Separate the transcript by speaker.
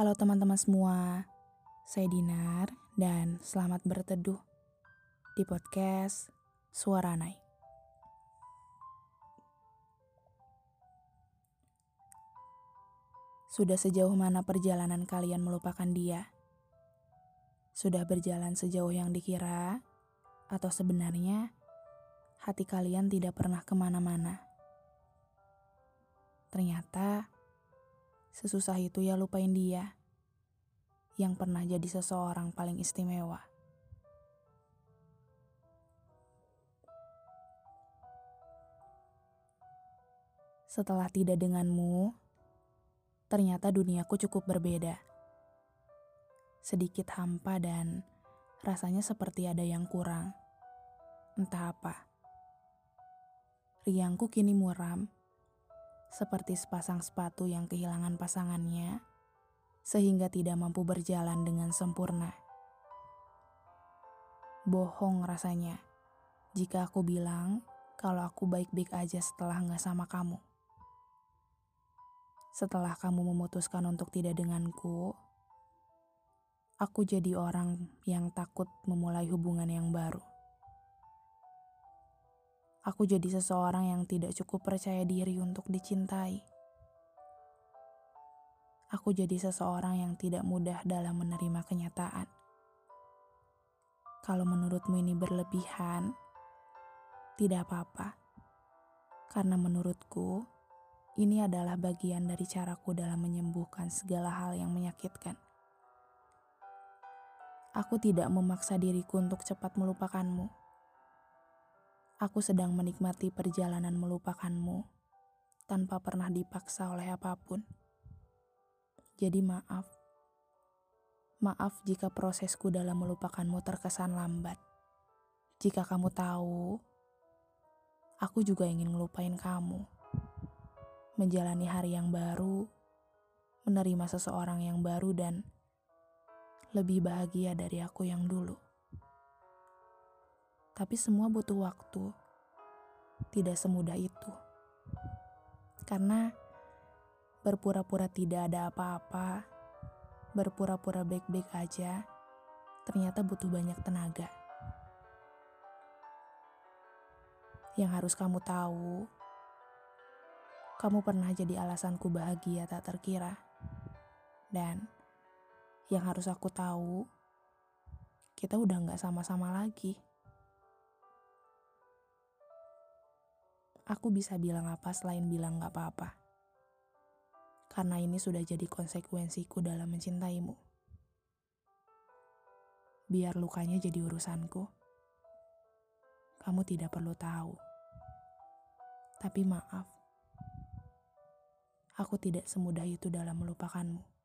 Speaker 1: Halo teman-teman semua, saya Dinar dan selamat berteduh di podcast Suara Naik. Sudah sejauh mana perjalanan kalian melupakan dia? Sudah berjalan sejauh yang dikira? Atau sebenarnya hati kalian tidak pernah ke mana-mana? Ternyata Sesusah itu ya lupain dia yang pernah jadi seseorang paling istimewa. Setelah tidak denganmu, ternyata duniaku cukup berbeda. Sedikit hampa dan rasanya seperti ada yang kurang. Entah apa. Riangku kini muram seperti sepasang sepatu yang kehilangan pasangannya, sehingga tidak mampu berjalan dengan sempurna. Bohong rasanya jika aku bilang kalau aku baik-baik aja setelah nggak sama kamu. Setelah kamu memutuskan untuk tidak denganku, aku jadi orang yang takut memulai hubungan yang baru. Aku jadi seseorang yang tidak cukup percaya diri untuk dicintai. Aku jadi seseorang yang tidak mudah dalam menerima kenyataan. Kalau menurutmu ini berlebihan, tidak apa-apa. Karena menurutku, ini adalah bagian dari caraku dalam menyembuhkan segala hal yang menyakitkan. Aku tidak memaksa diriku untuk cepat melupakanmu Aku sedang menikmati perjalanan melupakanmu tanpa pernah dipaksa oleh apa pun. Jadi maaf. Maaf jika prosesku dalam melupakanmu terkesan lambat. Jika kamu tahu, aku juga ingin ngelupain kamu. Menjalani hari yang baru, menerima seseorang yang baru dan lebih bahagia dari aku yang dulu. Tapi semua butuh waktu. Tidak semudah itu. Karena berpura-pura tidak ada apa-apa, berpura-pura baik-baik aja, ternyata butuh banyak tenaga. Yang harus kamu tahu, kamu pernah jadi alasanku bahagia tak terkira. Dan yang harus aku tahu, kita udah gak sama-sama lagi. Aku bisa bilang apa selain bilang gak apa-apa. Karena ini sudah jadi konsekuensiku dalam mencintaimu. Biar lukanya jadi urusanku. Kamu tidak perlu tahu. Tapi maaf, aku tidak semudah itu dalam melupakanmu.